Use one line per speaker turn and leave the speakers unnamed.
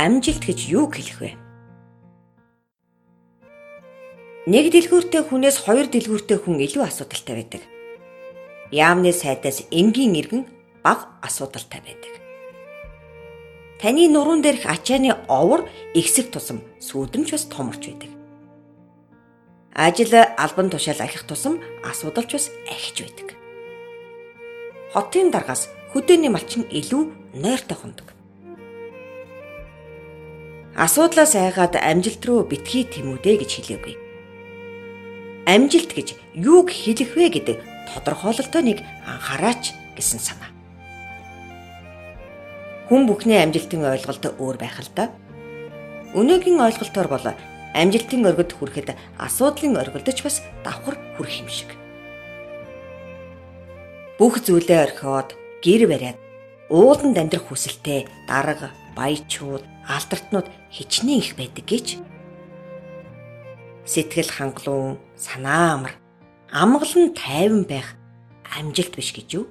амжилт гэж юу хэлэх вэ? Нэг дэлгүүртэй хүнээс хоёр дэлгүүртэй хүн илүү асуудалтай байдаг. Яамны сайдаас энгийн иргэн баг асуудалтай байдаг. Таны нуруунд дээрх ачааны овор ихсэх тусам сүйдэмж бас томорч байдаг. Ажил албан тушаал ахих тусам асуудалч бас ахиж байдаг. Хотын даргаас хөдөөний малчин илүү нойртой хундаг. Асуудлаас айгаад амжилт руу битгий тэмүүдэ гэж хэлээгүй амжилт гэж юуг хэлэх вэ гэдэг тодорхойлолтоо нэг анхаараач гэсэн санаа. Хүн бүхний амжилтын ойлголт өөр байх л да. Өнөөгийн ойлголтоор бол амжилтын өргөд хүрэхэд асуудлын өргөлдөж бас давхар хүрэх юм шиг. Бүх зүйлээ орхиод гэр бариад ууланд амьдрах хүсэлтэй дарга, баячууд, алдартнууд хичнээн их байдаг гэж сэтгэл хангалуун, санаа амар, амгалан тайван байх амжилт биш гэж юу?